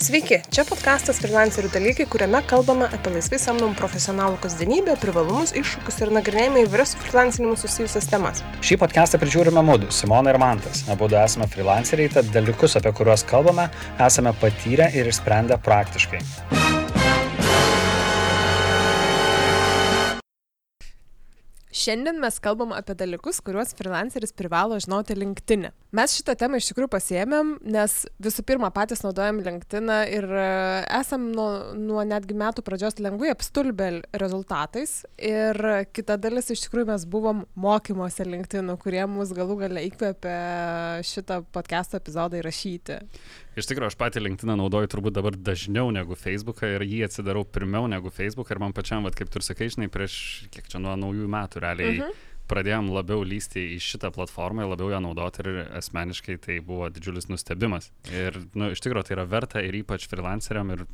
Sveiki, čia podkastas Freelancerių dalykai, kuriame kalbame apie laisvai samdomų profesionalų kasdienybę, privalumus, iššūkius ir nagrinėjame įvairias su freelancinimu susijusias temas. Šį podcastą prižiūrime mūdu, Simona ir Mantas. Abu esame freelanceriai, tad dalykus, apie kuriuos kalbame, esame patyrę ir išsprendę praktiškai. Šiandien mes kalbam apie dalykus, kuriuos freelanceris privalo žinoti LinkedIn. E. Mes šitą temą iš tikrųjų pasiemėm, nes visų pirma patys naudojam LinkedIn ir e, esam nuo, nuo netgi metų pradžios lengvai apstulbę rezultatais. Ir kita dalis iš tikrųjų mes buvom mokymuose LinkedIn, kurie mus galų gale įkvėpė šitą podcast'o epizodą įrašyti. Iš tikrųjų, aš patį LinkedIn naudoju turbūt dabar dažniau negu Facebooką ir jį atsidarau pirmiau negu Facebooką ir man pačiam, vat, kaip tu ir sakai, žinai, prieš kiek čia nuo naujųjų metų realiai. Uh mhm. -huh pradėjom labiau lysti į šitą platformą, labiau ją naudoti ir asmeniškai tai buvo didžiulis nustebimas. Ir, nu, iš tikrųjų, tai yra verta ir ypač freelanceriam ir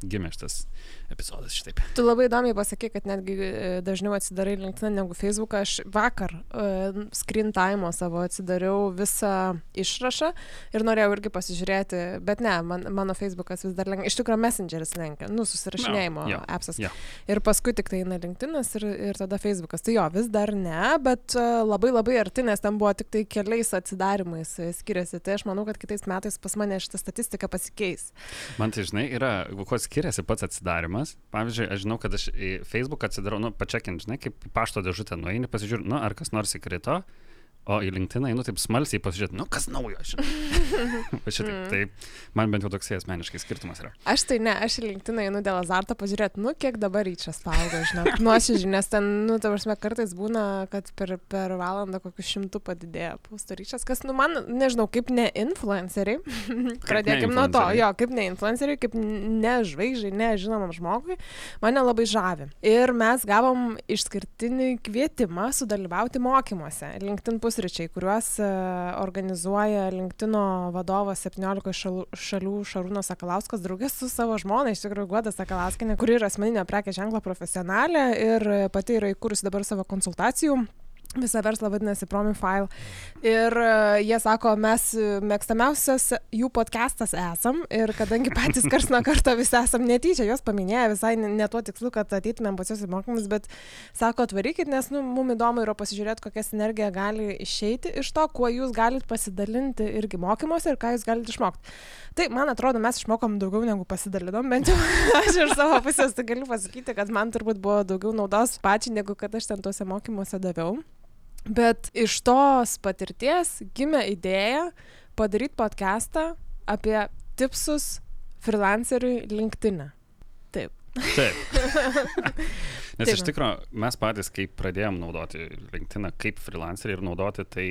gimė šitas epizodas šitaip. Tu labai įdomiai pasakė, kad netgi e, dažniau atsidarai LinkedIn negu Facebook. Aš vakar uh, screen time savo atsidariau visą išrašą ir norėjau irgi pasižiūrėti, bet ne, man, mano Facebookas vis dar lenkia. Iš tikrųjų, Messengeris lenkia, nu, susirašinėjimo no, yeah, appsas. Yeah. Ir paskui tik tai eina LinkedInas ir, ir tada Facebookas. Tai jo, vis dar ne, bet uh, labai labai arti, nes ten buvo tik tai keliais atsidarimais skiriasi. Tai aš manau, kad kitais metais pas mane šitą statistiką pasikeis. Man tai žinai, yra, kuo skiriasi pats atsidarimas. Pavyzdžiui, aš žinau, kad aš į Facebook atsidarau, nu, pačiakint, žinai, kaip pašto dėžutę nueini, pasižiūrėjau, nu, ar kas nors įkrito. O į LinkedIn, nu taip smalsiai pasižiūrėti, nu kas naujo, žinai. šitaip, mm. tai man bent jau toksai asmeniškai skirtumas yra. Aš tai ne, aš į LinkedIn einu dėl azarto pažiūrėti, nu kiek dabar ryčias paaugo, žinai. Nuoširdžiai, nes ten, nu, ta prasme, kartais būna, kad per, per valandą kokius šimtų padidėja pūsto ryčias, kas, nu, man, nežinau, kaip ne influenceriai. Pradėkim nuo to, jo, kaip ne influenceriai, kaip ne žvaigždžiai, ne žinomam žmogui, mane labai žavi. Ir mes gavom išskirtinį kvietimą sudalyvauti mokymuose. LinkedIn pusryčiai, kuriuos e, organizuoja LinkedIn vadovas 17 šalių, šalių Šarūnas Sakalauskas draugės su savo žmona, iš tikrųjų Guoda Sakalauskinė, kuri yra asmeninio prekė ženklo profesionalė ir pati yra įkūrusi dabar savo konsultacijų Visą verslą vadinasi Promifile. Ir uh, jie sako, mes mėgstamiausias jų podcastas esam. Ir kadangi patys kars nuo karto visi esam netyčia, juos paminėję visai ne, ne tuo tikslu, kad ateitumėm pas juos į mokymus, bet sako, atvarykit, nes nu, mums įdomu yra pasižiūrėti, kokia sinergija gali išeiti iš to, kuo jūs galite pasidalinti irgi mokymuose ir ką jūs galite išmokti. Tai, man atrodo, mes išmokom daugiau negu pasidalinom, bent jau aš iš savo pusės tai galiu pasakyti, kad man turbūt buvo daugiau naudos pačiai, negu kad aš ten tuose mokymuose daviau. Bet iš tos patirties gimė idėja padaryti podcastą apie tipsus freelanceriui LinkedIn. E. Taip. Taip. Nes Taip. iš tikrųjų mes patys, kai pradėjom naudoti LinkedIn kaip freelanceriai ir naudoti tai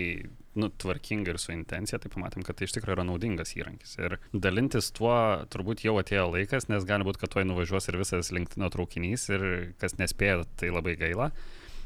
nu, tvarkingai ir su intencija, tai pamatėm, kad tai iš tikrųjų yra naudingas įrankis. Ir dalintis tuo turbūt jau atėjo laikas, nes gali būti, kad tuoj nuvažiuos ir visas LinkedIn traukinys ir kas nespėjo, tai labai gaila.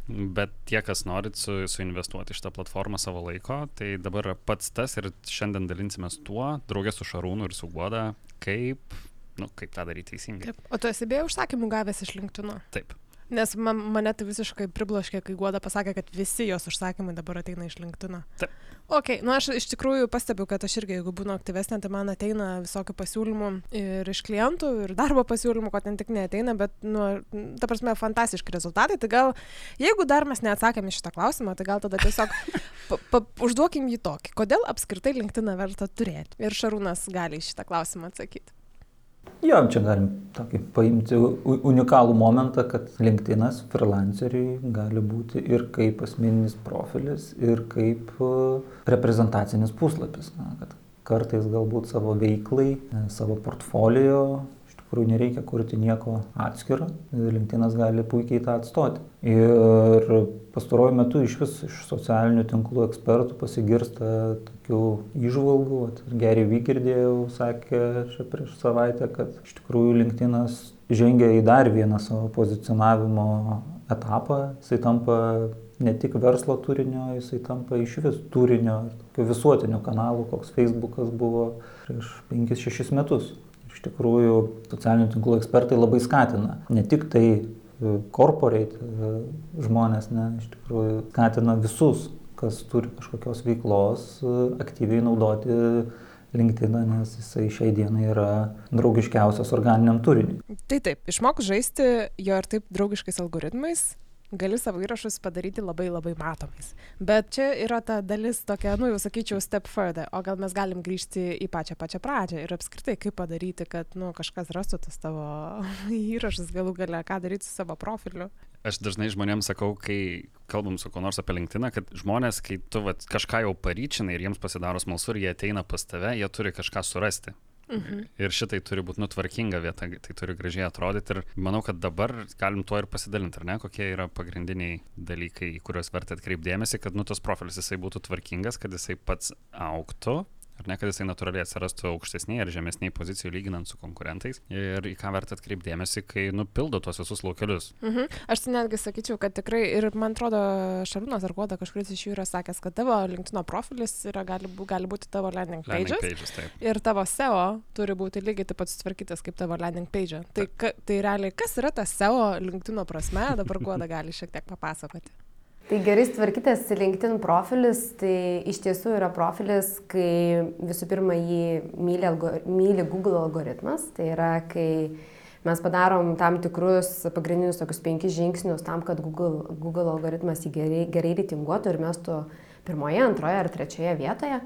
Bet tie, kas norit su, suinvestuoti šitą platformą savo laiko, tai dabar yra pats tas ir šiandien dalinsimės tuo, draugės su Šarūnu ir su Guoda, kaip, nu, kaip tą daryti teisingai. Taip. O tu esi beje užsakymų gavęs iš LinkedIn? Taip. Nes man, mane tai visiškai pribloškė, kai Guoda pasakė, kad visi jos užsakymai dabar ateina iš LinkedIn. Taip. Ok, nu aš iš tikrųjų pastebiu, kad aš irgi, jeigu būnu aktyvesnė, tai man ateina visokių pasiūlymų ir iš klientų, ir darbo pasiūlymų, ko ten tik neateina, bet, nu, ta prasme, fantastiški rezultatai. Tai gal, jeigu dar mes neatsakėme šitą klausimą, tai gal tada tiesiog pa, pa, užduokim jį tokį. Kodėl apskritai LinkedIn verta turėti? Ir Šarūnas gali šitą klausimą atsakyti. Jo, čia galim tokį paimti unikalų momentą, kad LinkedInas freelanceriui gali būti ir kaip asmeninis profilis, ir kaip e, reprezentacinis puslapis. Na, kad kartais galbūt savo veiklai, e, savo portfolio kurių nereikia kurti nieko atskiro, LinkedInas gali puikiai tą atstoti. Ir pastaruoju metu iš vis iš socialinių tinklų ekspertų pasigirsta tokių įžvalgų. Geri Vygirdėjau sakė čia prieš savaitę, kad iš tikrųjų LinkedInas žengia į dar vieną savo pozicionavimo etapą. Jisai tampa ne tik verslo turinio, jisai tampa iš vis turinio, visuotinio kanalų, koks Facebookas buvo prieš 5-6 metus iš tikrųjų socialinių tinklų ekspertai labai skatina ne tik tai e, corporate e, žmonės, ne, iš tikrųjų skatina visus, kas turi kažkokios veiklos, e, aktyviai naudoti LinkedIn, nes jisai šiai dienai yra draugiškiausias organiniam turiniui. Tai taip, išmok žaisti jo ir taip draugiškais algoritmais, gali savo įrašus padaryti labai labai matomais. Bet čia yra ta dalis tokia, nu jau sakyčiau, step further, o gal mes galim grįžti į pačią pačią pradžią ir apskritai kaip padaryti, kad nu, kažkas rastų tas tavo įrašus galų gale, ką daryti su savo profiliu. Aš dažnai žmonėms sakau, kai kalbam su kuo nors apie LinkedIn, kad žmonės, kai tu vat, kažką jau paryčinai ir jiems pasidaro smalsu ir jie ateina pas tave, jie turi kažką surasti. Mhm. Ir šitai turi būti nutvarkinga vieta, tai turi gražiai atrodyti. Ir manau, kad dabar galim tuo ir pasidalinti, ar ne, kokie yra pagrindiniai dalykai, į kuriuos verta atkreipdėmėsi, kad nu tas profilis jisai būtų tvarkingas, kad jisai pats auktų ar ne, kad jisai natūraliai atsirastų aukštesnėje ar žemesnėje pozicijoje lyginant su konkurentais ir į ką verta atkreipdėmėsi, kai nupildo tuos visus laukelius. Mhm. Aš tai netgi sakyčiau, kad tikrai ir man atrodo, Šarūnas ar Guoda kažkuris iš jų yra sakęs, kad tavo LinkedIn profilis yra, gali, gali būti tavo landing pages. Landing pages taip. ir tavo SEO turi būti lygiai taip pat sutvarkytas kaip tavo landing page. Tai, ka, tai realiai, kas yra tas SEO LinkedIn prasme, dabar Guoda gali šiek tiek papasakoti. Tai gerai tvarkytas LinkedIn profilis, tai iš tiesų yra profilis, kai visų pirma jį myli, algo, myli Google algoritmas, tai yra kai mes padarom tam tikrus pagrindinius tokius penkis žingsnius tam, kad Google, Google algoritmas jį gerai, gerai reitinguotų ir mestų pirmoje, antroje ar trečioje vietoje.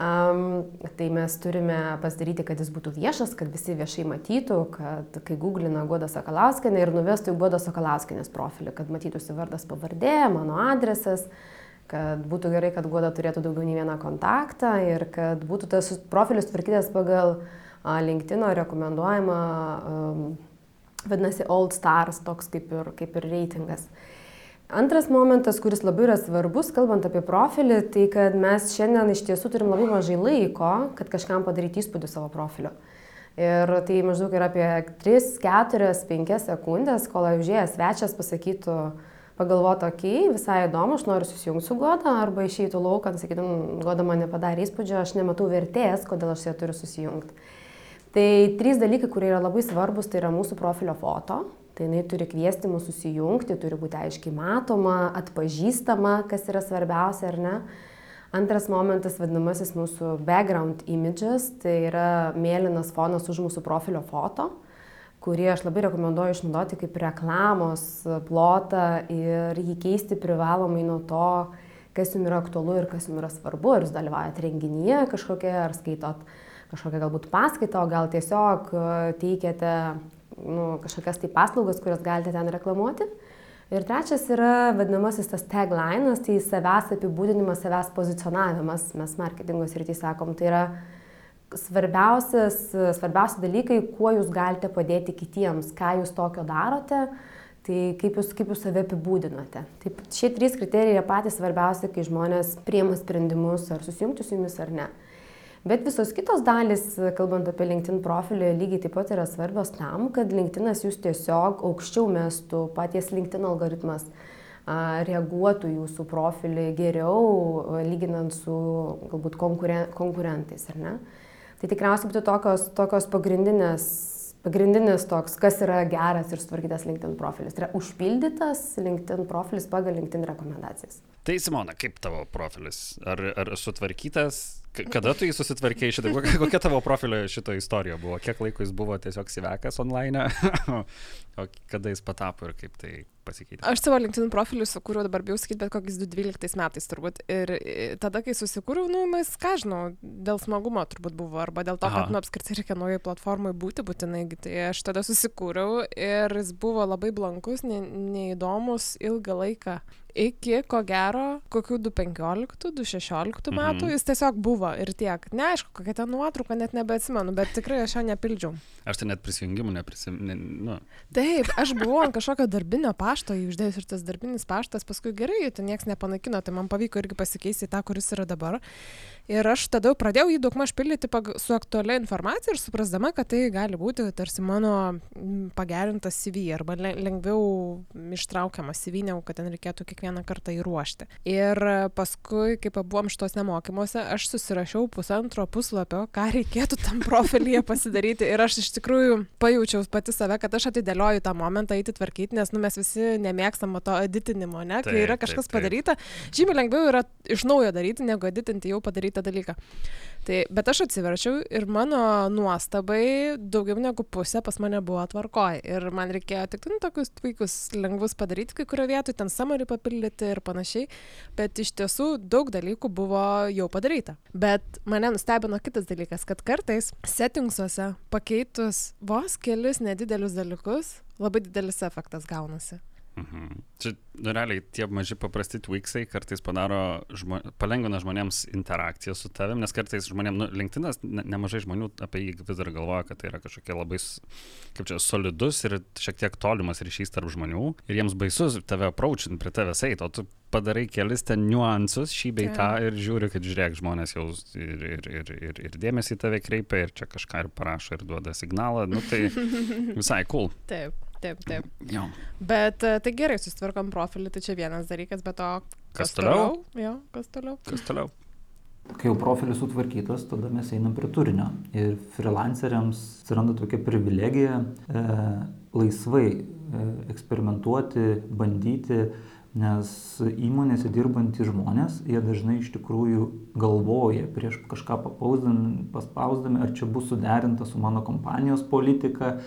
Um, tai mes turime pasidaryti, kad jis būtų viešas, kad visi viešai matytų, kad kai googlina Goda Sakalauskinė ir nuvestų į Goda Sakalauskinės profilį, kad matytųsi vardas pavardė, mano adresas, kad būtų gerai, kad Goda turėtų daugiau nei vieną kontaktą ir kad būtų tas profilis tvarkytas pagal LinkedIn rekomenduojamą, um, vadinasi, Old Stars, toks kaip ir, kaip ir reitingas. Uh, Antras momentas, kuris labai yra svarbus, kalbant apie profilį, tai kad mes šiandien iš tiesų turim labai mažai laiko, kad kažkam padaryti įspūdį savo profilio. Ir tai maždaug yra apie 3, 4, 5 sekundės, kol užėjęs svečias pasakytų, pagalvotų, okei, okay, visai įdomu, aš noriu susijungti su Goda, arba išeitų lauką, sakytum, Goda man nepadarė įspūdžio, aš nematau vertės, kodėl aš ją turiu susijungti. Tai trys dalykai, kurie yra labai svarbus, tai yra mūsų profilio foto, Tai jinai turi kviesti mus susijungti, turi būti aiškiai matoma, atpažįstama, kas yra svarbiausia ar ne. Antras momentas vadinamasis mūsų background images, tai yra mėlynas fonas už mūsų profilio foto, kurį aš labai rekomenduoju išnaudoti kaip reklamos plotą ir jį keisti privalomai nuo to, kas jums yra aktualu ir kas jums yra svarbu, ar jūs dalyvaujate renginyje kažkokie, ar skaitot kažkokią galbūt paskaitą, o gal tiesiog teikiate nu, kažkokias tai paslaugas, kurias galite ten reklamuoti. Ir trečias yra vadinamasis tas taglinas, tai savęs apibūdinimas, savęs pozicionavimas, mes marketingo srityje sakom, tai yra svarbiausi dalykai, kuo jūs galite padėti kitiems, ką jūs tokio darote, tai kaip jūs, kaip jūs save apibūdinote. Taip, šie trys kriterijai yra patys svarbiausi, kai žmonės priema sprendimus, ar susijungti su jumis ar ne. Bet visos kitos dalys, kalbant apie LinkedIn profilį, lygiai taip pat yra svarbios tam, kad LinkedInas jūs tiesiog aukščiau mestų, paties LinkedIn algoritmas reaguotų jūsų profilį geriau, lyginant su galbūt konkuren konkurentais, ar ne? Tai tikriausiai būtų tokios, tokios pagrindinės, pagrindinis toks, kas yra geras ir sutvarkytas LinkedIn profilis. Tai yra užpildytas LinkedIn profilis pagal LinkedIn rekomendacijas. Tai Simona, kaip tavo profilis? Ar, ar sutvarkytas? Kada tu jį susitvarkėjai šitą? Kokia tavo profilio šito istorija buvo? Kiek laiko jis buvo tiesiog sivekas online? o kada jis patapo ir kaip tai pasikeitė? Aš savo LinkedIn profilį sukūriau dabar bijau sakyti, bet kokiais 2012 metais turbūt. Ir tada, kai susikūriau, nu, mes ką žinau, dėl smagumo turbūt buvo, arba dėl to, Aha. kad, nu, apskritai reikia naujai platformai būti būtinai. Tai aš tada susikūriau ir jis buvo labai blankus, ne, neįdomus ilgą laiką iki, ko gero, kokių 215, 216 metų mhm. jis tiesiog buvo ir tiek. Neaišku, kokia ta nuotrauka, net nebeatsimenu, bet tikrai aš jo nepildžiau. Aš tai net prisijungimų neprisimenu. Nu. Taip, aš buvau ant kažkokio darbinio pašto, jį uždėjus ir tas darbinis paštas, paskui gerai, ten niekas nepanaikino, tai man pavyko irgi pasikeisti tą, kuris yra dabar. Ir aš tada pradėjau jį daugmaž pildyti su aktualia informacija ir suprasdama, kad tai gali būti tarsi mano pagerintas CV arba lengviau ištraukiamas CV, negu kad ten reikėtų kiekvieną kartą įruošti. Ir paskui, kai pabuvom šitos nemokymuose, aš susirašiau pusantro puslapio, ką reikėtų tam profilyje pasidaryti. Ir aš iš tikrųjų pajaučiau pati save, kad aš atidėlioju tą momentą eiti tvarkyti, nes nu, mes visi nemėgstam to editinimo, ne? Kai taip, yra kažkas taip, taip. padaryta, žymiai lengviau yra iš naujo daryti, negu editinti jau padarytą dalyką. Tai, bet aš atsiverčiau ir mano nuostabai daugiau negu pusė pas mane buvo tvarkoj. Ir man reikėjo tik nu, tokius puikus lengvus padaryti kai kurio vietoj, ten samarį papildyti ir panašiai. Bet iš tiesų daug dalykų buvo jau padaryta. Bet mane nustebino kitas dalykas, kad kartais settingsuose pakeitus vos kelis nedidelius dalykus, labai didelis efektas gaunasi. Mhm. Čia, nu, realiai, tie maži paprasti tweaksai kartais padaro, žmo, palengvina žmonėms interakciją su tavim, nes kartais žmonėms, nu, LinkedInas, ne, nemažai žmonių apie jį vis dar galvoja, kad tai yra kažkokia labai, kaip čia, solidus ir šiek tiek tolimas ryšys tarp žmonių ir jiems baisus tave approachint, prie tavęs eiti, o tu padarai kelis ten niuansus, šį bei tą ir žiūri, kad žiūrėk, žmonės jau ir, ir, ir, ir, ir dėmesį į tave kreipia ir čia kažką ir parašo ir duoda signalą, nu tai visai cool. Taip. Taip, taip. Jo. Bet e, tai gerai, susitvarkom profilį, tai čia vienas dalykas, bet o kas, kas toliau? Jo, kas toliau? Kas toliau? Kai jau profilis sutvarkytas, tada mes einam prie turinio. Ir freelanceriams atsiranda tokia privilegija e, laisvai e, eksperimentuoti, bandyti, nes įmonėse dirbantys žmonės, jie dažnai iš tikrųjų galvoja prieš kažką paspausdami, ar čia bus suderinta su mano kompanijos politika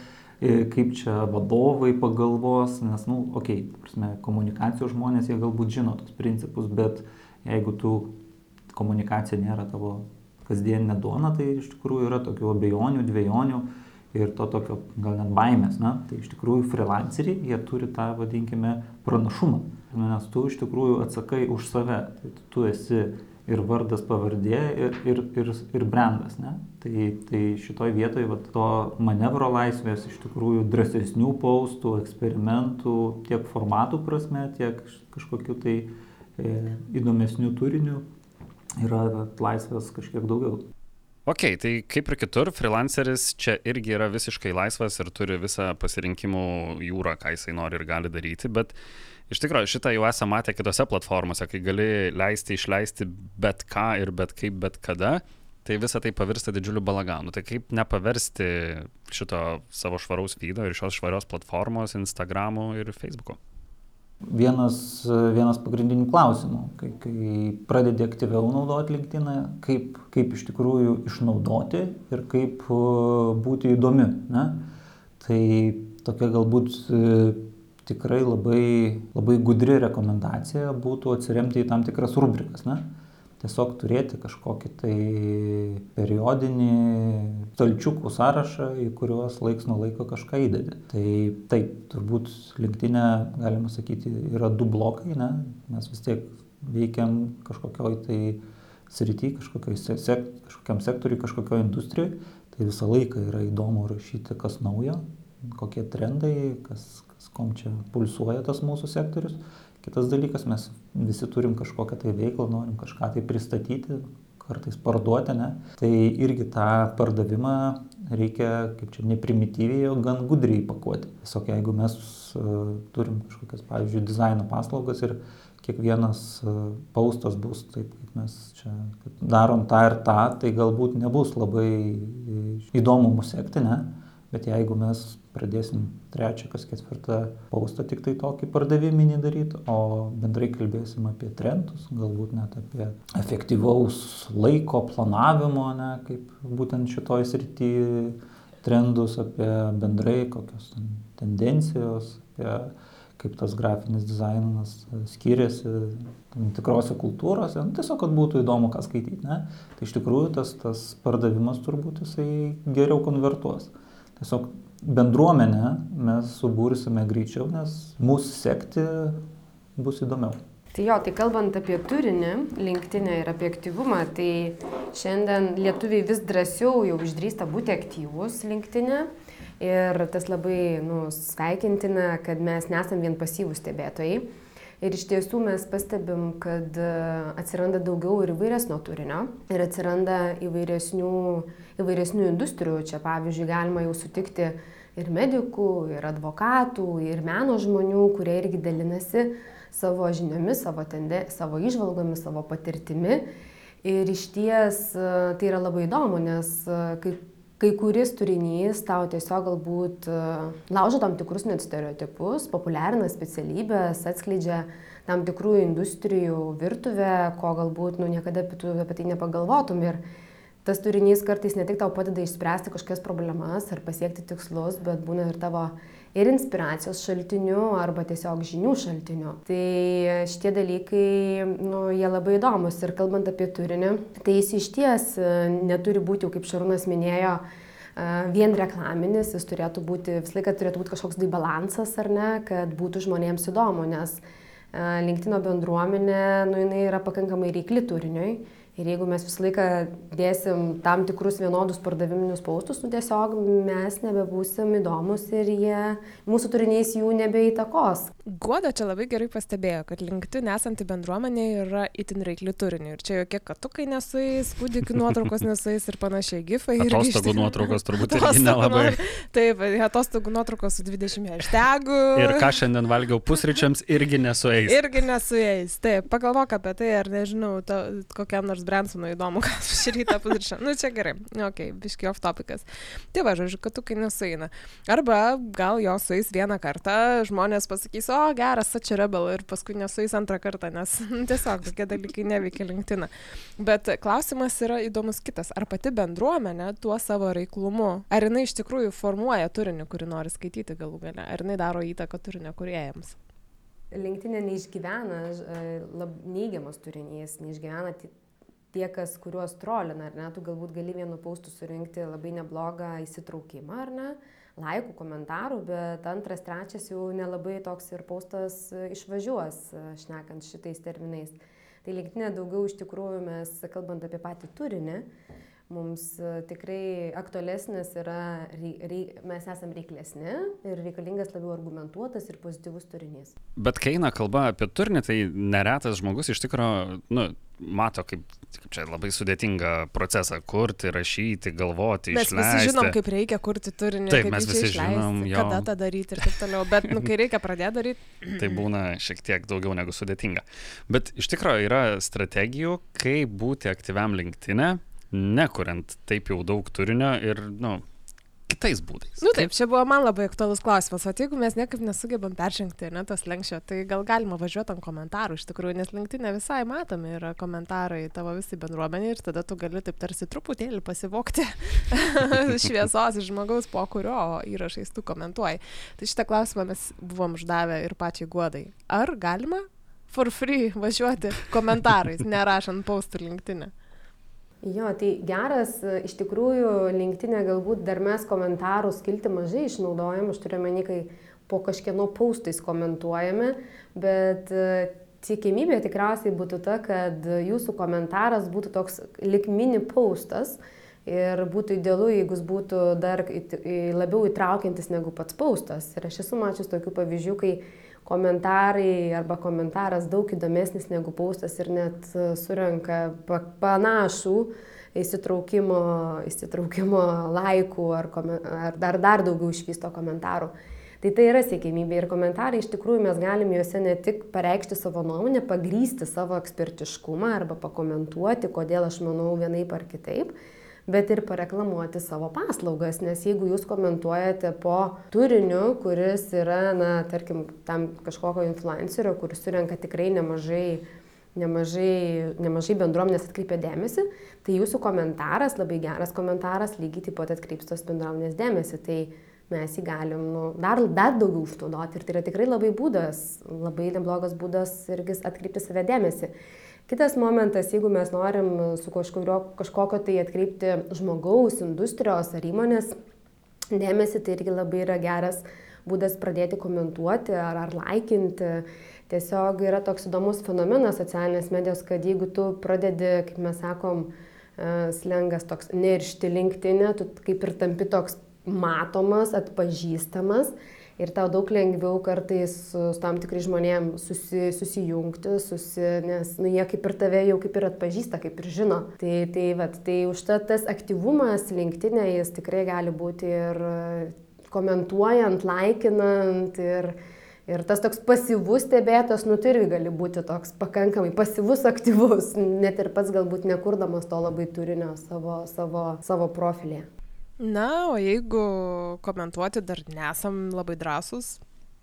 kaip čia vadovai pagalvos, nes, na, nu, okei, okay, prasme, komunikacijos žmonės, jie galbūt žino tos principus, bet jeigu tu komunikacija nėra tavo kasdieninė duona, tai iš tikrųjų yra tokių abejonių, dviejonių ir to tokio gal net baimės. Na? Tai iš tikrųjų freelanceriai, jie turi tą, vadinkime, pranašumą. Nes tu iš tikrųjų atsakai už save. Tai tu esi ir vardas pavardė ir, ir, ir, ir brandas. Ne? Tai, tai šitoj vietoje va, to manevro laisvės, iš tikrųjų drąsesnių paustų, eksperimentų, tiek formatų prasme, tiek kažkokiu tai e, įdomesnių turinių yra laisvės kažkiek daugiau. Ok, tai kaip ir kitur, freelanceris čia irgi yra visiškai laisvas ir turi visą pasirinkimų jūrą, ką jisai nori ir gali daryti, bet uh, Iš tikrųjų, šitą jau esame matę kitose platformose, kai gali leisti, išleisti bet ką ir bet kaip, bet kada, tai visa tai pavirsta didžiuliu balaganu. Tai kaip nepaversti šito savo švaraus vydo ir šios švarios platformos Instagram'u ir Facebook'u? Vienas, vienas pagrindinių klausimų, kai, kai pradedi aktyviau naudoti LinkedIn, kaip, kaip iš tikrųjų išnaudoti ir kaip būti įdomi. Ne? Tai tokia galbūt tikrai labai, labai gudri rekomendacija būtų atsiremti į tam tikras rubrikas. Ne? Tiesiog turėti kažkokį tai periodinį stalčiukų sąrašą, į kuriuos laiks nuo laiko kažką įdedi. Tai taip, turbūt linktinė, galima sakyti, yra du blokai, ne? mes vis tiek veikiam kažkokioj tai srity, sek, kažkokiam sektoriui, kažkokioj industrijai, tai visą laiką yra įdomu rašyti, kas naujo, kokie trendai, kas, kom čia pulsuoja tas mūsų sektorius. Kitas dalykas, mes visi turim kažkokią tai veiklą, norim kažką tai pristatyti, kartais parduoti, ne? Tai irgi tą pardavimą reikia, kaip čia, neprimityviai, o gan gudriai pakuoti. Tiesiog jeigu mes uh, turim kažkokias, pavyzdžiui, dizaino paslaugas ir kiekvienas uh, paustas bus taip, kaip mes čia darom tą ir tą, tai galbūt nebus labai įdomu mūsų sekti, ne? Bet jeigu mes pradėsim trečią, kas ketvirtą paustą tik tai tokį pardaviminį daryti, o bendrai kalbėsim apie trendus, galbūt net apie efektyvaus laiko planavimo, ne, kaip būtent šitoj srityje trendus, apie bendrai kokios tendencijos, apie kaip tas grafinis dizainas skiriasi tam tikrose kultūrose, nu, tiesiog, kad būtų įdomu, ką skaityti. Ne? Tai iš tikrųjų tas, tas pardavimas turbūt jisai geriau konvertuos tiesiog bendruomenę mes subursime greičiau, nes mūsų sekti bus įdomiau. Tai jo, tai kalbant apie turinį, linktinę ir apie aktyvumą, tai šiandien lietuviai vis drąsiau jau išdrįsta būti aktyvus linktinę. Ir tas labai nu, sveikintina, kad mes nesam vien pasyvūs stebėtojai. Ir iš tiesų mes pastebim, kad e, atsiranda daugiau ir įvairesnio turinio ir atsiranda įvairesnių, įvairesnių industrijų. Čia pavyzdžiui galima jau sutikti ir medikų, ir advokatų, ir meno žmonių, kurie irgi dalinasi savo žiniomis, savo, tende, savo išvalgomis, savo patirtimi. Ir iš ties e, tai yra labai įdomu, nes e, kai kai kuris turinys tau tiesiog galbūt e, laužo tam tikrus net stereotipus, populiarina specialybės, atskleidžia tam tikrų industrijų virtuvę, ko galbūt nu, niekada tu, apie tai nepagalvotum. Ir tas turinys kartais ne tik tau padeda išspręsti kažkokias problemas ar pasiekti tikslus, bet būna ir tavo ir inspiracijos šaltiniu arba tiesiog žinių šaltiniu. Tai šitie dalykai, nu, jie labai įdomus ir kalbant apie turinį, tai jis iš ties e, neturi būti, kaip Šarūnas minėjo, e, vien reklaminis, jis turėtų būti, visą laiką turėtų būti kažkoks tai balansas ar ne, kad būtų žmonėms įdomu, nes e, LinkedIn bendruomenė, nu, jinai yra pakankamai reikli turiniui Ir jeigu mes visą laiką dėsim tam tikrus vienodus pardaviminius paustus, nu tiesiog mes nebebūsim įdomus ir jie, mūsų turinys jų nebeįtakos. Guoda čia labai gerai pastebėjo, kad LinkedIn esanti bendruomenė yra itin reikli turiniu. Ir čia jokie katukai nesuais, kūdikių nuotraukos nesuais ir panašiai, gifai. Atostogų nuotraukos turbūt irgi nelabai. Taip, atostogų nuotraukos su 20 hashtagų. Ir ką šiandien valgiau pusryčiams irgi nesueis. Irgi nesueis. Taip, pagalvok apie tai, ar nežinau, to, kokiam nors Bransonui įdomu, ką šį rytą padarė. Nu, čia gerai. Ok, biški off topikas. Tai va, žodžiu, kad tu kai nesuina. Arba gal jo suais vieną kartą, žmonės pasakys, o geras, čia rebel ir paskui nesuais antrą kartą, nes tiesiog tokie dalykai neveikia linktiną. Bet klausimas yra įdomus kitas. Ar pati bendruomenė tuo savo reiklumu, ar jinai iš tikrųjų formuoja turinį, kurį nori skaityti galų gale, ar jinai daro įtaką turinio kuriejams? Linktinė neišgyvena lab, neigiamas turinys, neišgyvena tie, kas kuriuos trolina, ar ne, tu galbūt gali vienu paustu surinkti labai neblogą įsitraukimą, ar ne, laikų, komentarų, bet antras, trečias jau nelabai toks ir paustas išvažiuos, šnekant šitais terminais. Tai linktinė daugiau iš tikrųjų mes, kalbant apie patį turinį, mums e, tikrai aktualesnis yra, mes esame reiklesni ir reikalingas labiau argumentuotas ir pozityvus turinys. Bet kai eina kalba apie turinį, tai neretas žmogus iš tikrųjų, nu, mato kaip, kaip čia labai sudėtingą procesą kurti, rašyti, galvoti, mes išleisti. Visi žinom, kaip reikia kurti turinį. Taip, mes visi išleisti, žinom, jo. kada tą daryti ir taip toliau. Bet, nu, kai reikia pradėti daryti. tai būna šiek tiek daugiau negu sudėtinga. Bet iš tikrųjų yra strategijų, kaip būti aktyviam linktinė, nekuriant taip jau daug turinio ir, nu, kitais būdais. Na nu, taip, čia buvo man labai aktualus klausimas, o jeigu mes niekaip nesugebam peržengti ne tos lenkščio, tai gal galima važiuoti ant komentarų, iš tikrųjų, nes linktinė visai matomi yra komentarai tavo visai bendruomenė ir tada tu gali taip tarsi truputėlį pasivokti šviesos iš žmogaus, po kurio įrašais tu komentuoji. Tai šitą klausimą mes buvom uždavę ir pačiai guodai. Ar galima for free važiuoti komentarais, nerašant paustų linktinę? Jo, tai geras, iš tikrųjų, linktinė galbūt dar mes komentarų skilti mažai išnaudojam, aš turiu meni, kai po kažkieno paustais komentuojame, bet tikimybė e, tikriausiai būtų ta, kad jūsų komentaras būtų toks lik mini paustas ir būtų idealu, jeigu jis būtų dar labiau įtraukiantis negu pats paustas. Ir aš esu mačius tokių pavyzdžių, kai komentarai arba komentaras daug įdomesnis negu paustas ir net e, surenka panašų įsitraukimo, įsitraukimo laikų ar, ar dar, dar daugiau išvysto komentarų. Tai tai yra siekimybė ir komentarai iš tikrųjų mes galime juose ne tik pareikšti savo nuomonę, pagrysti savo ekspertiškumą arba pakomentuoti, kodėl aš manau vienaip ar kitaip, bet ir pareklamuoti savo paslaugas, nes jeigu jūs komentuojate po turiniu, kuris yra, na, tarkim, tam kažkokio influencerio, kuris surenka tikrai nemažai nemažai, nemažai bendruomenės atkreipia dėmesį, tai jūsų komentaras, labai geras komentaras, lygiai taip pat atkreips tos bendruomenės dėmesį. Tai mes jį galim nu, dar, dar daugiau išnaudoti ir tai yra tikrai labai būdas, labai neblogas būdas irgi atkreipti save dėmesį. Kitas momentas, jeigu mes norim su kažkurio, kažkokio tai atkreipti žmogaus, industrijos ar įmonės dėmesį, tai irgi labai yra geras būdas pradėti komentuoti ar, ar laikinti. Tiesiog yra toks įdomus fenomenas socialinės medijos, kad jeigu tu pradedi, kaip mes sakom, e, slengas toks neršti linktinė, tu kaip ir tampi toks matomas, atpažįstamas ir tau daug lengviau kartais su, tam tikrai žmonėm susi, susijungti, susi, nes nu, jie kaip ir tave jau kaip ir atpažįsta, kaip ir žino. Tai, tai, vat, tai užtat tas aktyvumas linktinė jis tikrai gali būti ir komentuojant, laikinant ir Ir tas toks pasyvus stebėtas, nu tai irgi gali būti toks pakankamai pasyvus, aktyvus, net ir pats galbūt nekurdamas to labai turinio savo, savo, savo profilėje. Na, o jeigu komentuoti dar nesam labai drąsūs,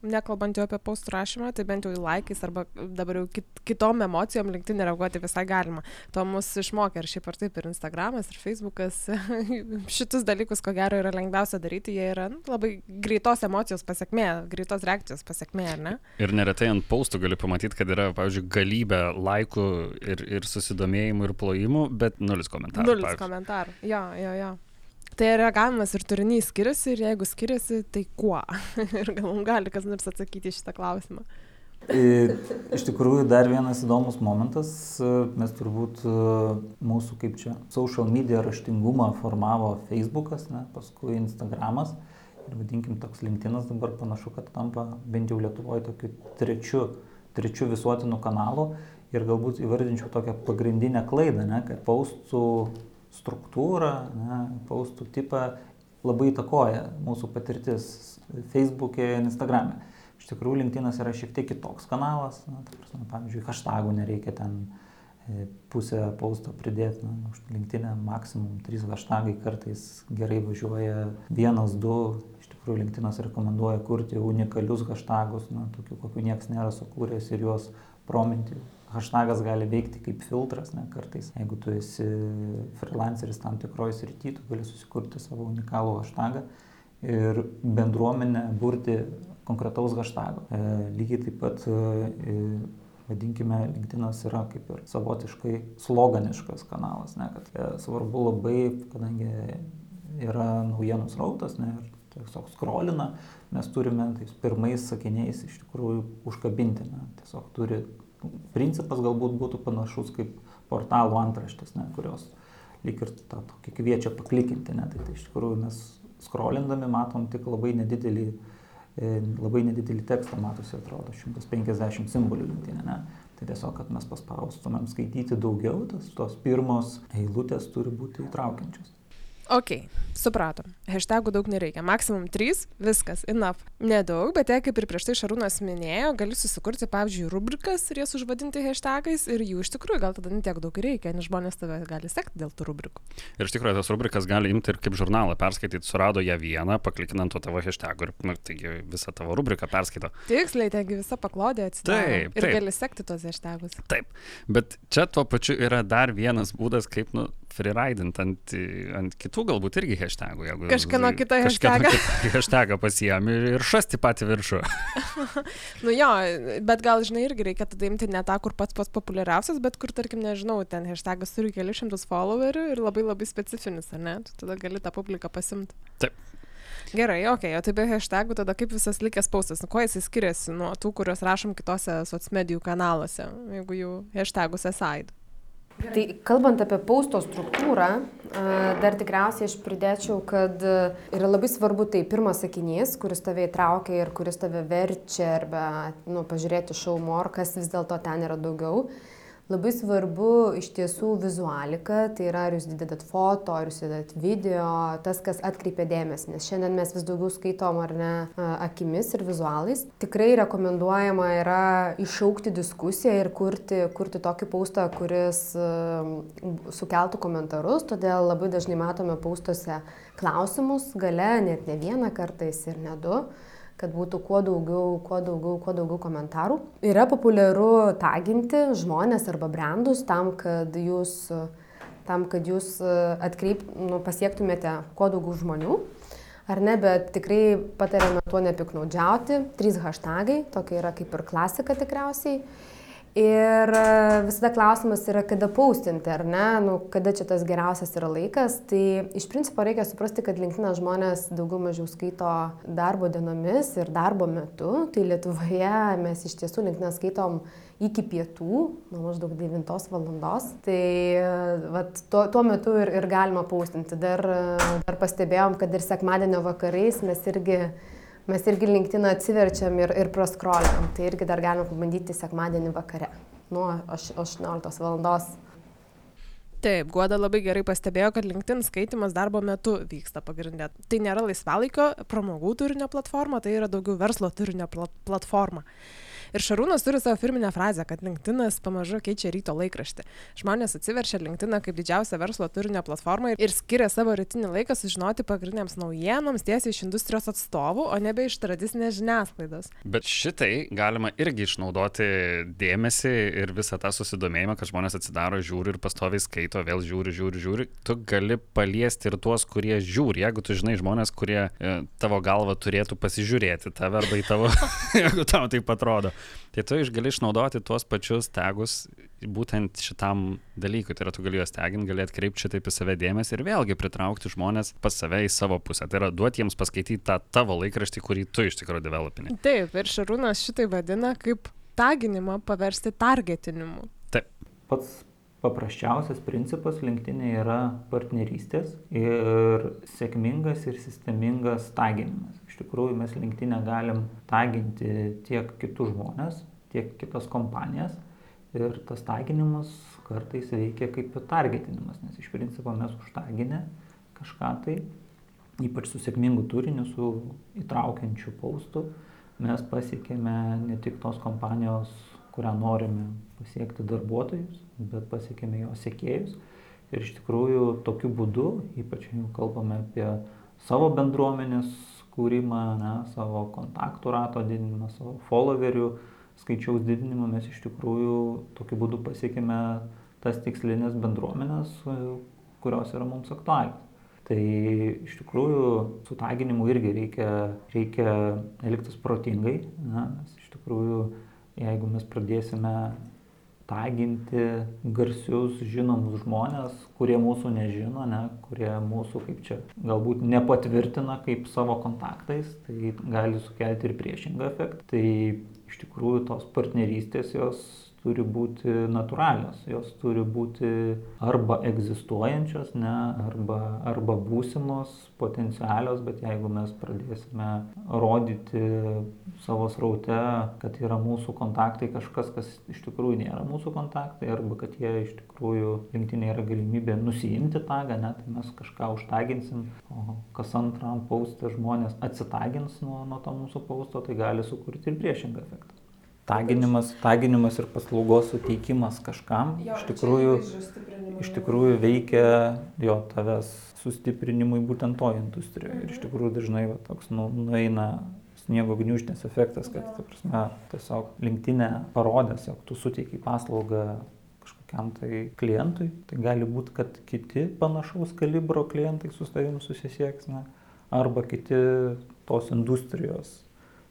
nekalbant jau apie postų rašymą, tai bent jau į laikais arba dabar jau kit, kitom emocijom linktinė reaguoti visai galima. To mus išmokė ir šiaip ar taip ir Instagramas, ir Facebookas. Šitus dalykus, ko gero, yra lengviausia daryti, jie yra nu, labai greitos emocijos pasiekmė, greitos reakcijos pasiekmė, ar ne? Ir neretai ant paustų gali pamatyti, kad yra, pavyzdžiui, galybė laikų ir, ir susidomėjimų ir plojimų, bet nulis komentarų. Nulis pavyzdžiui. komentarų. Jo, jo, jo. Tai reagavimas ir turinys skiriasi ir jeigu skiriasi, tai kuo? ir gal mums gali kas nors atsakyti šitą klausimą. I- Iš tikrųjų, dar vienas įdomus momentas, e, mes turbūt e, mūsų kaip čia social media raštingumą formavo Facebookas, ne, paskui Instagramas ir vadinkim toks LinkedInas dabar panašu, kad tampa bent jau Lietuvoje tokiu trečiu, trečiu visuotinu kanalu ir galbūt įvardinčiau tokią pagrindinę klaidą, ne, kad paustų struktūrą, ne, paustų tipą labai įtakoja mūsų patirtis Facebook'e ir Instagram'e. Iš tikrųjų, LinkedInas yra šiek tiek kitoks kanalas. Na, ta prasme, pavyzdžiui, hashtagų nereikia ten e, pusę pausto pridėti. Na, už LinkedIn'e maksimum 3 hashtagai kartais gerai važiuoja. Vienas, du. Iš tikrųjų, LinkedInas rekomenduoja kurti unikalius hashtagus, na, tokių, kokių niekas nėra sukūręs ir juos prominti. Hashtagas gali veikti kaip filtras, ne kartais. Jeigu tu esi freelanceris tam tikroje srityje, tu gali susikurti savo unikalų hashtagą ir bendruomenę burti konkretaus hashtago. E, lygiai taip pat, e, vadinkime, LinkedInas yra kaip ir savotiškai sloganiškas kanalas, ne, kad e, svarbu labai, kadangi yra naujienų srautas, ne, ir tiesiog skrolina, mes turime tais pirmais sakiniais iš tikrųjų užkabinti, ne, tiesiog turi, principas galbūt būtų panašus kaip portalų antraštės, ne, kurios lyg ir tą tokį kviečia paklikinti, ne, tai, tai iš tikrųjų mes skrolindami matom tik labai nedidelį, e, labai nedidelį tekstą, matosi, atrodo, 150 simbolių linktinė, ne. Tai tiesiog, kad mes paspaustumėm skaityti daugiau, tas tos pirmos eilutės turi būti įtraukiančios. Ok, supratom. Hashtagų daug nereikia. Maksimum 3, viskas, enough. Nedaug, bet jei kaip ir prieš tai Šarūnas minėjo, gali susikurti, pavyzdžiui, rubrikas ir jas užvadinti hashtagais ir jų iš tikrųjų gal tada netiek daug reikia, nes žmonės tave gali sekti dėl tų rubrikų. Ir iš tikrųjų tas rubrikas gali imti ir kaip žurnalą perskaityti, surado ją vieną, paklikinant to tavo hashtag ir nu, taigi visą tavo rubriką perskaito. Tiksliai, taigi visa paklodė atsidaro. Taip, Ir taip. gali sekti tos hashtagus. Taip, bet čia tuo pačiu yra dar vienas būdas, kaip, nu, freeridint ant, ant kitų galbūt irgi hashtagų. Jeigu, Kažkieno kitą hashtagą. hashtagą pasiemi ir šasti patį viršų. Nu jo, bet gal, žinai, irgi reikia tada imti ne tą, kur pats pats populiariausias, bet kur, tarkim, nežinau, ten hashtagas turi kelius šimtus followerių ir labai labai specifinis, ar ne? Tu tada gali tą publiką pasimti. Taip. Gerai, ok, o tai be hashtagų tada kaip visas likęs paustas, nu kuo jisai skiriasi nuo tų, kuriuos rašom kitose socmedijų kanaluose, jeigu jų hashtagus aside. Tai kalbant apie pausto struktūrą, dar tikriausiai aš pridėčiau, kad yra labai svarbu tai pirmas sakinys, kuris tave įtraukia ir kuris tave verčia arba nu, pažiūrėti šaumo, ar kas vis dėlto ten yra daugiau. Labai svarbu iš tiesų vizualika, tai yra ar jūs didedat foto, ar jūs didedat video, tas, kas atkreipia dėmesį, nes šiandien mes vis daugiau skaitom ar ne akimis ir vizualais. Tikrai rekomenduojama yra iššaukti diskusiją ir kurti, kurti tokį paustą, kuris sukeltų komentarus, todėl labai dažnai matome paustuose klausimus, gale net ne vieną kartais ir ne du kad būtų kuo daugiau, kuo daugiau, kuo daugiau komentarų. Yra populiaru taginti žmonės arba brandus tam, kad jūs, tam, kad jūs atkreip, nu, pasiektumėte kuo daugiau žmonių. Ar ne, bet tikrai patariame tuo nepiknaudžiauti. Trys hashtagai, tokia yra kaip ir klasika tikriausiai. Ir e, visada klausimas yra, kada paustinti, ar ne, nu, kada čia tas geriausias yra laikas. Tai iš principo reikia suprasti, kad linktinas žmonės daugiau mažiau skaito darbo dienomis ir darbo metu. Tai Lietuvoje mes iš tiesų linktiną skaitom iki pietų, nuo maždaug 9 valandos. Tai e, vat, tuo, tuo metu ir, ir galima paustinti. Dar, e, dar pastebėjom, kad ir sekmadienio vakarais mes irgi mes irgi linktiną atsiverčiam ir, ir praskrolinam. Tai irgi dar galima pabandyti sekmadienį vakare nuo aš- 18 valandos. Taip, Guoda labai gerai pastebėjo, kad LinkedIn skaitimas darbo metu vyksta pagrindė. Tai nėra laisvalaikio pramogų turinio platforma, tai yra daugiau verslo turinio pla platforma. Ir Šarūnas turi savo firminę frazę, kad LinkedInas pamažu keičia ryto laikraštį. Žmonės atsiverčia LinkedIną kaip didžiausią verslo turinio platformą ir skiria savo rytinį laiką sužinoti pagrindiniams naujienoms tiesiai iš industrijos atstovų, o nebe iš tradicinės žiniasklaidos. Bet šitai galima irgi išnaudoti dėmesį ir visą tą susidomėjimą, kad žmonės atsidaro, žiūri ir pastoviai skaito, vėl žiūri, žiūri, žiūri. Tu gali paliesti ir tuos, kurie žiūri. Jeigu tu žinai žmonės, kurie e, tavo galva turėtų pasižiūrėti tave arba į tavo, jeigu tau tai atrodo, tai tu gali išnaudoti tuos pačius tagus būtent šitam dalykui. Tai yra, tu gali juos teginti, gali atkreipti šitaip į save dėmesį ir vėlgi pritraukti žmonės pas save į savo pusę. Tai yra, duoti jiems paskaityti tą tavo laikraštį, kurį tu iš tikrųjų developini. Taip, ir Šarūnas šitai vadina kaip taginimą paversti targetinimu. Taip. Pats paprasčiausias principas linktinė yra partnerystės ir sėkmingas ir sistemingas taginimas. Tikrųjų, mes linktinę galim taginti tiek kitus žmonės, tiek kitas kompanijas ir tas taginimas kartais veikia kaip targetinimas, nes iš principo mes užtaginę kažką tai, ypač su sėkmingu turiniu, su įtraukiančiu paustu, mes pasiekėme ne tik tos kompanijos, kurią norime pasiekti darbuotojus, bet pasiekėme jo sekėjus. Ir iš tikrųjų tokiu būdu, ypač jau kalbame apie savo bendruomenės kūrimą, ne, savo kontaktų rato didinimą, savo followerių skaičiaus didinimą, mes iš tikrųjų tokiu būdu pasiekėme tas tikslinės bendruomenės, kurios yra mums aktualios. Tai iš tikrųjų su taginimu irgi reikia, reikia elgtis protingai, na, nes iš tikrųjų jeigu mes pradėsime taginti garsius, žinomus žmonės, kurie mūsų nežino, ne, kurie mūsų kaip čia galbūt nepatvirtina kaip savo kontaktais, tai gali sukelti ir priešingą efektą. Tai iš tikrųjų tos partnerystės jos turi būti natūralios, jos turi būti arba egzistuojančios, ne, arba, arba būsimos, potencialios, bet jeigu mes pradėsime rodyti savo sraute, kad yra mūsų kontaktai kažkas, kas iš tikrųjų nėra mūsų kontaktai, arba kad jie iš tikrųjų linktinė yra galimybė nusijimti tagą, ne, tai mes kažką užtaginsim, o kas antram paustą žmonės atsitagins nuo, nuo to mūsų pausto, tai gali sukurti ir priešingą efektą taginimas, taginimas ir paslaugos suteikimas kažkam jo, iš, tikrųjų, iš tikrųjų veikia jo tavęs sustiprinimui būtent to industrijoje. Mhm. Ir iš mhm. tikrųjų dažnai va, toks nu, nueina sniego gniužtės efektas, kad ta prasme, tiesiog linktinė parodės, jog tu suteikai paslaugą kažkokiam tai klientui, tai gali būti, kad kiti panašaus kalibro klientai su tavim susisieks, ne, arba kiti tos industrijos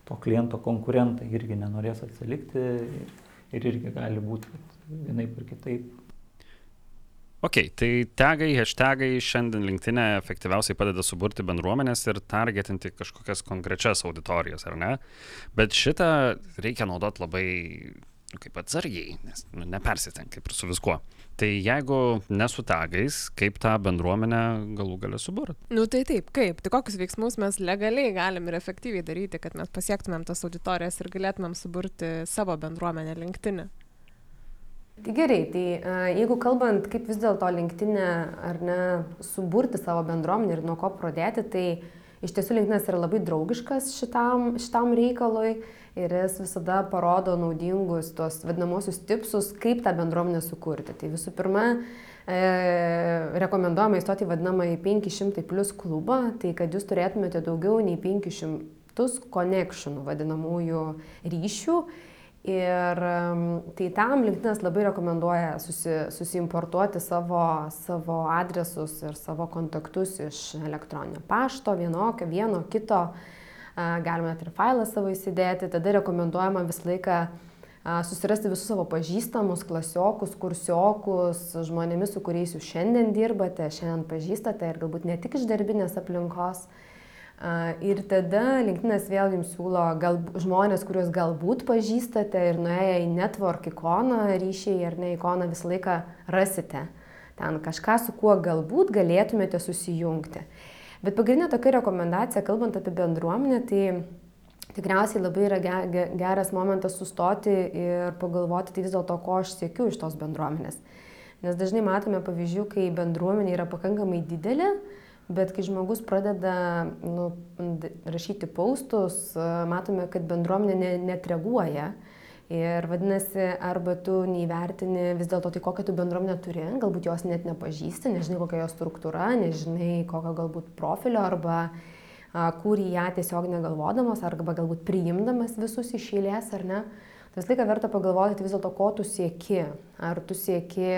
to kliento konkurentai irgi nenorės atsilikti ir, ir irgi gali būti, vienaip ir kitaip. Ok, tai tagai, hashtagai šiandien linktinė efektyviausiai padeda suburti bendruomenės ir targetinti kažkokias konkrečias auditorijas, ar ne? Bet šitą reikia naudoti labai nu, kaip atsargiai, nes nu, nepersiten kaip ir su viskuo. Tai jeigu nesu tagais, kaip tą bendruomenę galų galę suburti? Nu tai taip, kaip? Tai kokius veiksmus mes legaliai galim ir efektyviai daryti, kad mes pasiektumėm tas auditorijas ir galėtumėm suburti savo bendruomenę linktinę? Tai gerai, tai uh, jeigu kalbant, kaip vis dėlto linktinę ar ne suburti savo bendruomenę ir nuo ko pradėti, tai iš tiesų linktinas yra labai draugiškas šitam, šitam reikalui. Uh, ir jis visada parodo naudingus tuos vadinamosius tipsus, kaip tą bendruomenę sukurti. Tai visų pirma, e, rekomenduojama įstoti vadinamąjį 500 plus klubą, tai kad jūs turėtumėte daugiau nei 500 connectionų vadinamųjų ryšių. Ir tai tam LinkedInas labai rekomenduoja susi, susiimportuoti savo, savo adresus ir savo kontaktus iš elektroninio pašto, vienokio, vieno, kito galima net ir failą savo įsidėti, tada rekomenduojama visą laiką susirasti visus savo pažįstamus, klasiokus, kursiokus, žmonėmis, su kuriais jūs šiandien dirbate, šiandien pažįstate ir galbūt ne tik iš darbinės aplinkos. Ir tada LinkedInas vėl jums siūlo gal, žmonės, kuriuos galbūt pažįstate ir nuėję į network ikoną, ryšiai ar ne ikoną visą laiką rasite. Ten kažką, su kuo galbūt galėtumėte susijungti. Bet pagrindinė tokia rekomendacija, kalbant apie bendruomenę, tai tikriausiai labai yra geras momentas sustoti ir pagalvoti tai vis dėlto, ko aš siekiu iš tos bendruomenės. Nes dažnai matome pavyzdžių, kai bendruomenė yra pakankamai didelė, bet kai žmogus pradeda nu, rašyti paustus, matome, kad bendruomenė ne, net reaguoja Ir vadinasi, arba tu neįvertini vis dėlto tai, kokią tu bendruomenę turi, galbūt jos net nepažįsti, nežinai kokia jos struktūra, nežinai kokio galbūt profilio, arba kūrį ją tiesiog negalvodamas, arba galbūt priimdamas visus iš eilės, ar ne. Visą laiką verta pagalvoti vis dėlto, ko tu sieki. Ar tu sieki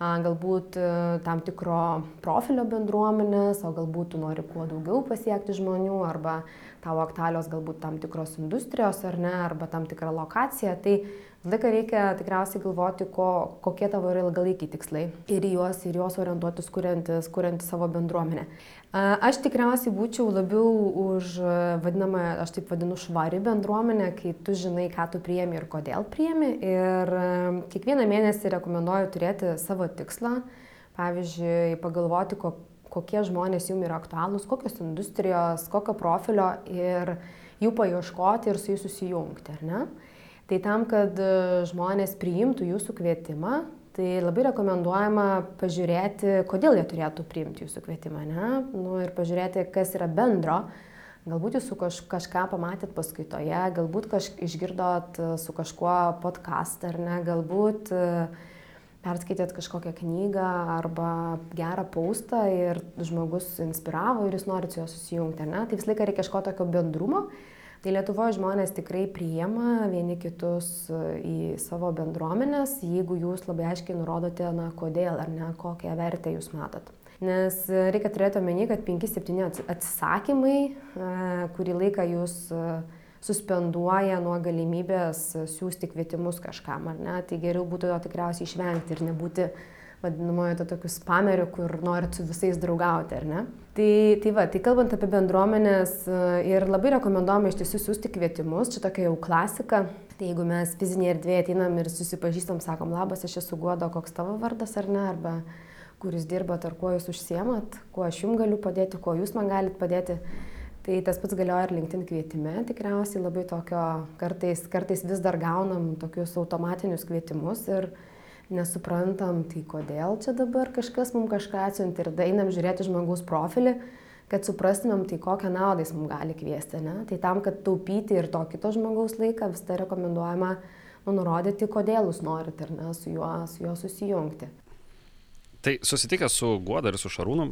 galbūt e, tam tikro profilio bendruomenės, o galbūt tu nori kuo daugiau pasiekti žmonių, arba tavo aktualios galbūt tam tikros industrijos ar ne, arba tam tikra lokacija. Tai visą laiką reikia tikriausiai galvoti, ko, kokie tavo yra ilgalaikiai tikslai ir juos, ir juos orientuotis, kuriantis, kuriantis savo bendruomenę. Aš tikriausiai būčiau labiau už vadinamą, aš taip vadinu, švari bendruomenę, kai tu žinai, ką tu priemi ir kodėl priemi. Ir kiekvieną mėnesį rekomenduoju turėti savo tikslą. Pavyzdžiui, pagalvoti, ko, kokie žmonės jums yra aktualūs, kokios industrijos, kokio profilio ir jų paieškoti ir su jais susijungti, ar ne? Tai tam, kad e, žmonės priimtų jūsų kvietimą, tai labai rekomenduojama pažiūrėti, kodėl jie turėtų priimti jūsų kvietimą, ne? Nu, ir pažiūrėti, kas yra bendro. Galbūt jūs kaž, kažką pamatėt paskaitoje, galbūt kaž, išgirdot e, su kažkuo podcast ar ne, galbūt e, perskaitėt kažkokią knygą arba gerą paustą ir žmogus inspiravo ir jūs norit su juo susijungti, ne? Tai visą laiką reikia kažko tokio bendrumo Tai Lietuvoje žmonės tikrai priema vieni kitus e, į savo bendruomenės, jeigu jūs labai aiškiai nurodote, na, kodėl ar ne, kokią vertę jūs matot. Nes e, reikia turėti omeny, kad 5-7 atsisakymai, e, kurį laiką jūs suspenduoja nuo galimybės siūsti kvietimus kažkam, ar ne, tai geriau būtų to tikriausiai išvengti ir nebūti vadinamojo to tokiu spameriu, kur norit su visais draugauti, ar ne? Tai, tai va, tai kalbant apie bendruomenės e, ir labai rekomenduojame iš tiesų siūsti kvietimus, čia tokia jau klasika. Tai jeigu mes fizinėje erdvėje ateinam ir susipažįstam, sakom, labas, aš esu Guodo, koks tavo vardas ar ne, arba kur jūs dirbat, ar kuo jūs užsiemat, kuo aš jums galiu padėti, kuo jūs man galite padėti. Tai tas pats galioja ir LinkedIn kvietime, tikriausiai labai tokio, kartais, kartais vis dar gaunam tokius automatinius kvietimus ir nesuprantam, tai kodėl čia dabar kažkas mums kažką atsiunti ir einam žiūrėti žmogaus profilį, kad suprastumėm, tai kokią naudą jis mums gali kviesti. Ne? Tai tam, kad taupyti ir to kito žmogaus laiką, vis tai rekomenduojama nu, nurodyti, kodėl jūs norite ir ne, su juo, su juo susijungti. Tai susitikęs su Guoda ir su Šarūnu,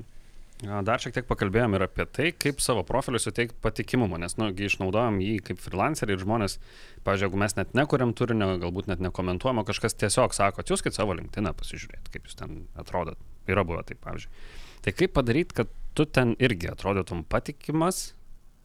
Dar šiek tiek pakalbėjom ir apie tai, kaip savo profiliui suteikti patikimumą, nes, nu, išnaudojam jį kaip freelancerį ir žmonės, pavyzdžiui, jeigu mes net nekuriam turinio, galbūt net nekomentuojam, kažkas tiesiog sako, kaip savo linktiną pasižiūrėt, kaip jūs ten atrodot. Yra buvę taip, pavyzdžiui. Tai kaip padaryti, kad tu ten irgi atrodytum patikimas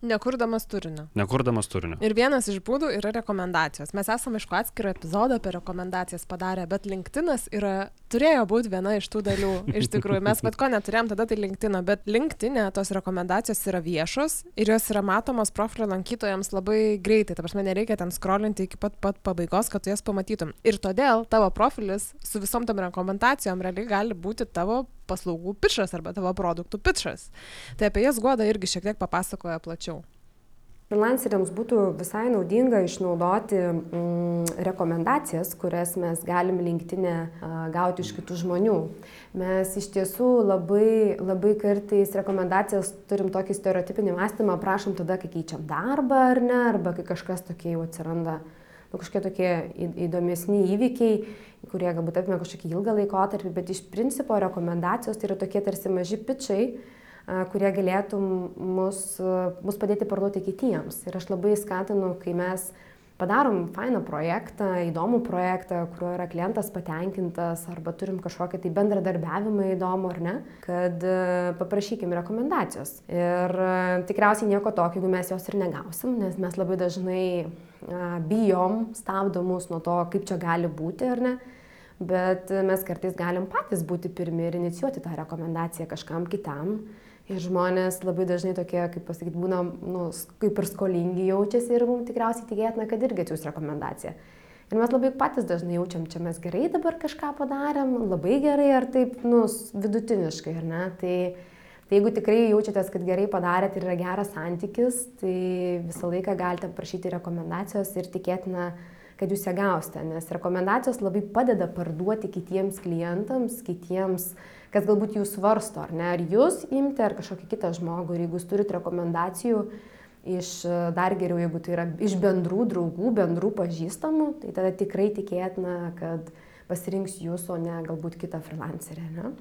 Nekurdamas turinio. Nekurdamas turinio. Ir vienas iš būdų yra rekomendacijos. Mes esame iš ko atskirą epizodą apie rekomendacijas padarę, bet LinkedInas yra, turėjo būti viena iš tų dalių. Iš tikrųjų, mes bet ko neturėjom tada tai LinkedIną, bet LinkedInė tos rekomendacijos yra viešos ir jos yra matomos profilio lankytojams labai greitai. Ta prasme, nereikia ten skrolinti iki pat, pat pabaigos, kad tu jas pamatytum. Ir todėl tavo profilis su visom tam rekomendacijom realiai gali būti tavo paslaugų pitchas arba tavo produktų pitchas. Tai apie jas Guoda irgi šiek tiek papasakoja plačiau. Freelanceriams būtų visai naudinga išnaudoti mm, rekomendacijas, kurias mes galim linktinę gauti iš kitų žmonių. Mes iš tiesų labai, labai kartais rekomendacijas turim tokį stereotipinį mąstymą, prašom tada, kai keičiam darbą ar ne, arba kai kažkas tokie jau atsiranda nu, kažkokie tokie įdomesni įvykiai, kurie galbūt apima kažkokį ilgą laikotarpį, bet iš principo rekomendacijos tai yra tokie tarsi maži pičiai, kurie galėtų mus, mus padėti parduoti kitiems. Ir aš labai skatinu, kai mes padarom fainą projektą, įdomų projektą, kuriuo yra klientas patenkintas arba turim kažkokį tai bendradarbiavimą įdomų ar ne, kad paprašykim rekomendacijos. Ir tikriausiai nieko tokio, jeigu mes jos ir negausim, nes mes labai dažnai bijom, stabdo mus nuo to, kaip čia gali būti ar ne. Bet mes kartais galim patys būti pirmi ir inicijuoti tą rekomendaciją kažkam kitam. Ir žmonės labai dažnai tokie, kaip pasakyti, būna, nu, kaip ir skolingi jaučiasi ir mums tikriausiai tikėtina, kad irgi atsiūs rekomendaciją. Ir mes labai patys dažnai jaučiam, čia mes gerai dabar kažką padarėm, labai gerai ar taip, nu, vidutiniškai, ar ne. Tai, Tai jeigu tikrai jaučiatės, kad gerai padarėt ir yra geras santykis, tai visą laiką galite prašyti rekomendacijos ir tikėtina, kad jūs ją gausite, nes rekomendacijos labai padeda parduoti kitiems klientams, kitiems, kas galbūt jūs svarsto, ar ne, ar jūs imti, ar kažkokį kitą žmogų. Ir jeigu jūs turite rekomendacijų, iš dar geriau, jeigu tai yra iš bendrų draugų, bendrų pažįstamų, tai tada tikrai tikėtina, kad pasirinks jūs, o ne galbūt kitą freelancerę. Ne?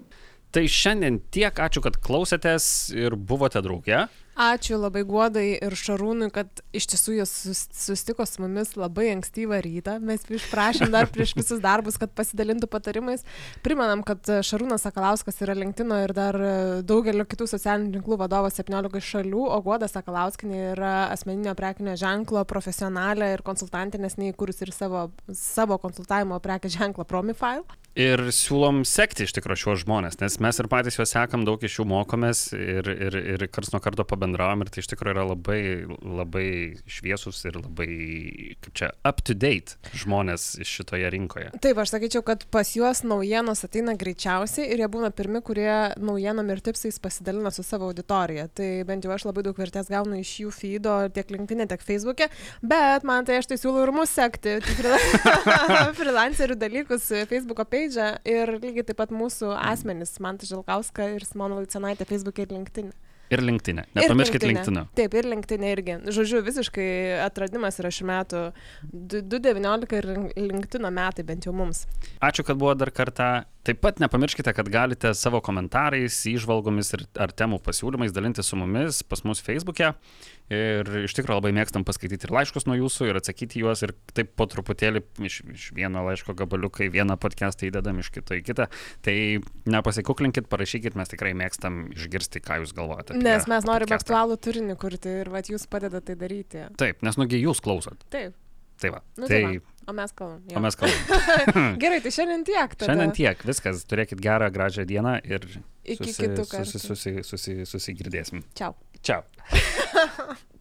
Tai šiandien tiek, ačiū, kad klausėtės ir buvote drauge. Ačiū labai Guodai ir Šarūnui, kad iš tiesų jis susitiko su mumis labai ankstyvą rytą. Mes išprašėm dar prieš visus darbus, kad pasidalintų patarimais. Primenam, kad Šarūnas Sakalauskas yra LinkedIn ir dar daugelio kitų socialinių tinklų vadovas 17 šalių, o Guoda Sakalauskinė yra asmeninio prekinio ženklo profesionalė ir konsultantė, nes neįkūrus ir savo, savo konsultavimo prekės ženklą Promifile. Ir siūlom sekti iš tikrųjų šiuos žmonės, nes mes ir patys juos sekam, daug iš jų mokomės ir, ir, ir kars nuo karto pabandysim pabendravom ir tai iš tikrųjų yra labai, labai šviesus ir labai, kaip čia, up to date žmonės šitoje rinkoje. Taip, aš sakyčiau, kad pas juos naujienos ateina greičiausiai ir jie būna pirmi, kurie naujienom ir tipsais pasidalina su savo auditorija. Tai bent jau aš labai daug vertės gaunu iš jų feedo tiek LinkedIn, tiek Facebook'e, bet man tai aš tai siūlau ir mus sekti, freelancerių dalykus Facebook'o page ir lygiai taip pat mūsų asmenys, man tai Žilkauska ir Simona Valicenaitė Facebook'e ir LinkedIn. Ir linktinė. Nepamirškit linktinę. Taip, ir linktinė irgi. Žodžiu, visiškai atradimas yra šių metų 2019 ir linktino metai bent jau mums. Ačiū, kad buvo dar kartą. Taip pat nepamirškite, kad galite savo komentarais, įžvalgomis ir ar temų pasiūlymais dalinti su mumis pas mus Facebook'e. Ir iš tikrųjų labai mėgstam paskaityti ir laiškus nuo jūsų ir atsakyti juos ir taip po truputėlį iš, iš vieno laiško gabaliuką į vieną podcastą įdedam iš kito į kitą. Tai nepasikuklinkit, parašykit, mes tikrai mėgstam išgirsti, ką jūs galvojate. Nes mes norime aktualų turinį kurti ir vat, jūs padedate tai daryti. Taip, nes nugi jūs klausot. Taip. Tai va. Nu, tai, tai va. O mes kalbam. Jo. O mes kalbam. Gerai, tai šiandien tiek. Tada. Šiandien tiek. Viskas. Turėkit gerą, gražią dieną ir iki susi, kitų kartų. Susi, susi, susi, susigirdėsim. Čiau. Čiau.